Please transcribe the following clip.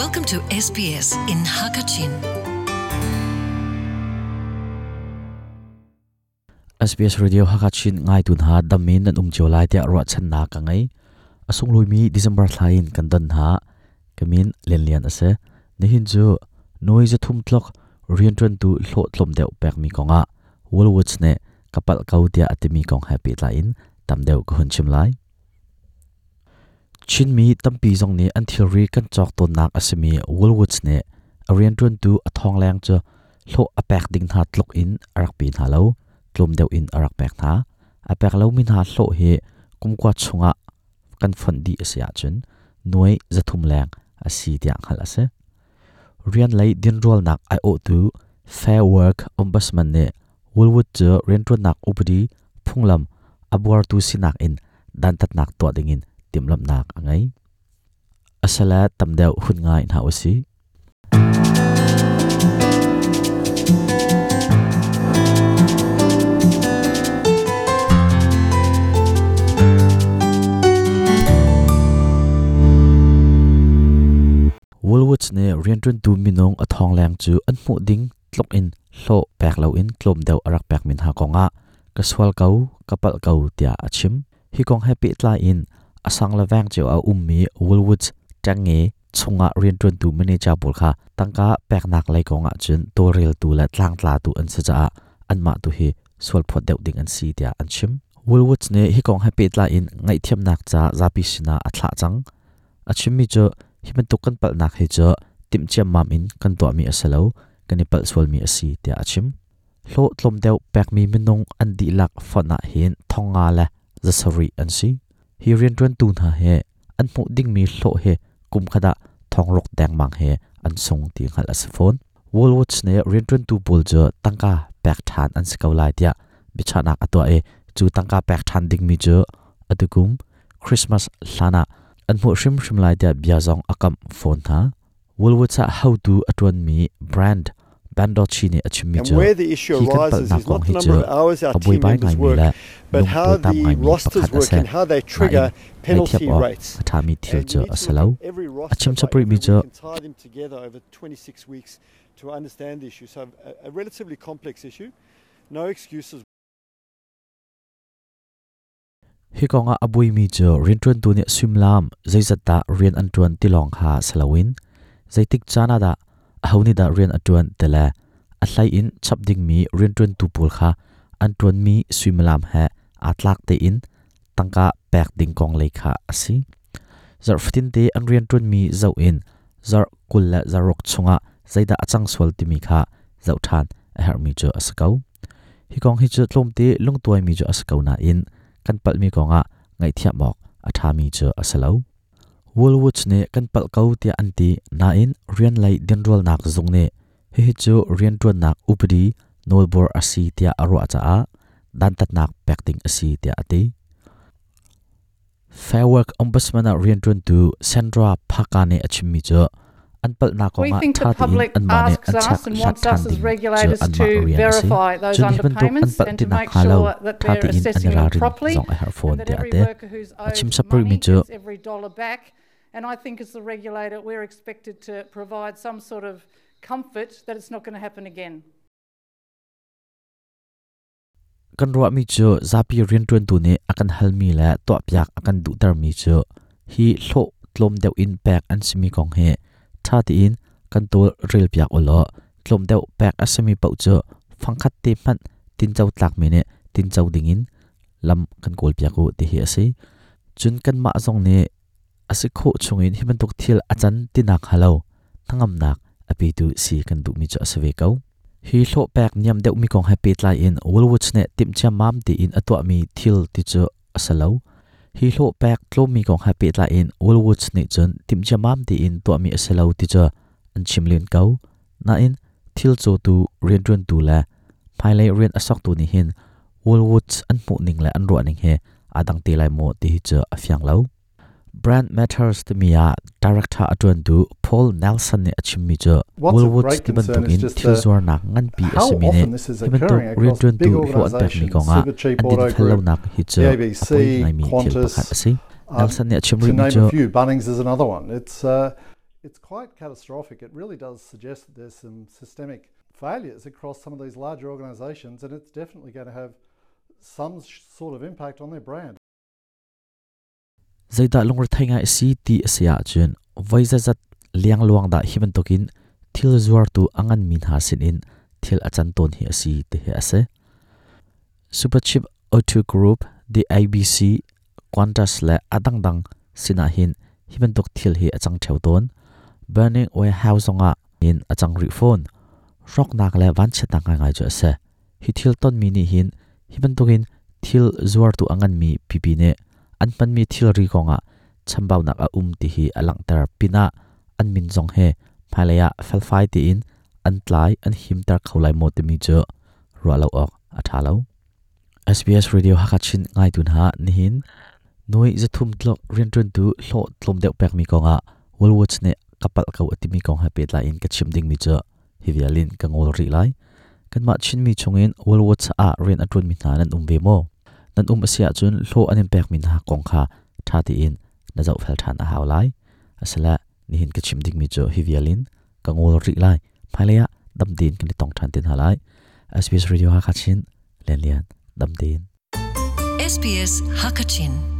Welcome to SBS in Hakachin. SBS Radio Hakachin ngai tun ha damin an um lai tia ro chan na ka ngai asung loi mi December thlain kan dan ha kamin len lian ase ni hin chu noi za thum tlok rian tran tu hlo tlom deu pek mi konga Woolwoods ne kapal kau tia atimi kong happy line tam deu ko hun chim lai chin mi tampi zong ni an theory kan chok to nak asemi Woolwoods ne arian tun tu athong lang chu hlo apek ding tha tlok in arak pin halo tlom deu in arak pek tha. Apek lo min ha lo he kumkwa chunga kan fon di asia chun. Nuai zathum lang asi dia khal ase. Rian lai din rol nak i o tu fair work ombudsman ne woolwood cho rian tun nak upadi phunglam abwar tu sinak in dan tat nak to dingin nạc nak angai asala tamdeu hun ngai na osi Woolwoods ne rientun tu minong a thong lang chu an mu ding tlok in hlo pek lo in tlom deu arak pek min ha konga ka swal kau kapal kau tia achim hi kong happy tla in asang la vang chu a ummi Woolwoods changi chunga rientun tu manager bul kha tangka pek nak lai konga chun to rel tu la tlang tla tu an sa cha an ma tu hi sol phot deu ding an si tia an chim Woolwoods ne hi kong happy tla in ngai thiam nak cha zapi sina a thla chang chim mi cho hi man tukan pal nak he cho tim chiam mam in kan to mi asalo kani pal sol mi asi tia chim, hlo tlom deu pek mi minung an di lak fona ah hin thonga la zasari an si hi rian tron tu na he. An mu ding mi hlo he. Kum khada thong rok dang mang he. An sung ti ngal as phone. Wall watch ne rian tron tu bol jo tangka pek than an sikau lai tia. Bichana atwa e. Chu tangka pek than ding mi jo atukum christmas lana an mu shrim shrim lai dia bia zong akam phone tha woolwoods a how to atwan mi brand bando chi ne achim mi And jo hi kan pal na kong not hi abui team bai ngai mi la but how the rosters work and how they trigger penalty rates. atha mi thil every roster achim chapri mi and tie them together over 26 weeks to understand the issue. So a, a relatively complex issue. No excuses. hi konga abui mi cho rin tron tu ne swimlam zaizata rian an tuan tilong ha salawin zaitik chana da ahoni da rian atuan tele a hlai in chap ding mi rin tron tu pul kha an tuan mi swimlam ha atlak te in tangka pek ding kong le kha asi zar fitin te an rian tron mi zau in zar kul la zarok chunga zaida achang swal ti mi kha zau than a her mi cho asakau hi kong hi chu tlom te lung tuai mi cho asakau na in kan pal mi konga ngai thia mok atha mi chu asalo woolwoods ne kan pal kau tia anti na in rian lai din rol nak zung ne he hi chu rian tuan nak upadi nolbor asi tia aro acha a dan tat nak pekting asi tia ati fair work ombudsman a rian tuan tu sandra phakane achimi chu We think ko public asks an and an us as regulators to verify an ma rian si chu ni ban duk an bat tina khalo thatin an ra rin zong a har phone a chim mi And I think as the regulator, we're expected to provide some sort of comfort that it's not going to happen again. kan ruah mi chu zapi rian tuen tu ne akan hal la to piak akan du tar mi chu hi hlo tlom in an simi kong he tha ti in, kan tol rel pyak olo tlom deuh pek asami pau chu phangkhat ti man, tin chau tlak mi ne, tin chau ding in, lam kan kol pyak ko ti hi ase chun kan ma zong ne ase kho chungin himan tuk thil achan tinak halo thangam nak api tu si kan du mi chu asave kau. Hi hlo pek niam deuh mi kong happy tla in woolwoods ne tim cha mam ti in atwa mi thil ti chu asalo hi hlo pek tlo mi kong happy la in woolwoods ni chun tim cha ti in to mi selo ti cha. An chimlin kau. Na in thil cho tu rin run tu la. Phai rian asok tu ni hin. Woolwoods an mu ning la an ro ning he. Adang ti lai mo ti hi chu afyang lo Brand Matters to Mia uh, director atun Paul Nelson ni Woolwood Stephen Tungin thil nak ngan pi asimi ne Stephen Tung rin tun tu lo an pek mi konga uh, an um, Nelson ni Bunnings is another one. It's uh, it's quite catastrophic. It really does suggest that there's some systemic failures across some of these larger organizations and it's definitely going to have some sort of impact on their brand. Zaida lungur thainga si ti sia chun voiza zat liang luang da himan tokin thil zuar tu angan min ha sin in thil achan ton hi asi te he ase superchip o2 group the abc qantas la adang dang sina hin himan tok thil hi achang theu ton burning warehouse nga in achang ri phone rock nak le van che tang ngai jo ase hi thil ton mi ni hin himan tokin thil zuar tu angan mi pipi ne an pan mi thil ri konga chambau nak a um ti hi alang tar pina an min zong he phalaya falfai ti in an tlai an him tar khawlai mo te mi cho ro lo ok a tha lo SBS radio hakachin ngai tun ha nihin noi za thum tlok rian tun tu hlo tlom deuh pek mi konga wolwatch ne kapal kau atimi kong ha pet la in ka chim ding mi cho hivialin ka ngol ri lai kan ma chin mi chungin wolwatch a rian atun mi นันอุ้มเสียจนโลอันเป็นมินหากองคาท่าที่อินนั่าจะเฟลทันอาหาวไลอาศัยนี่เห็นกระชิมดิ้งมิจฮิวิลินกังวลริไลภายเลยะดำดินกันในตองทันตินหาไล SBS Radio Hakachin เลียนเลียนดำดิน SBS Hakachin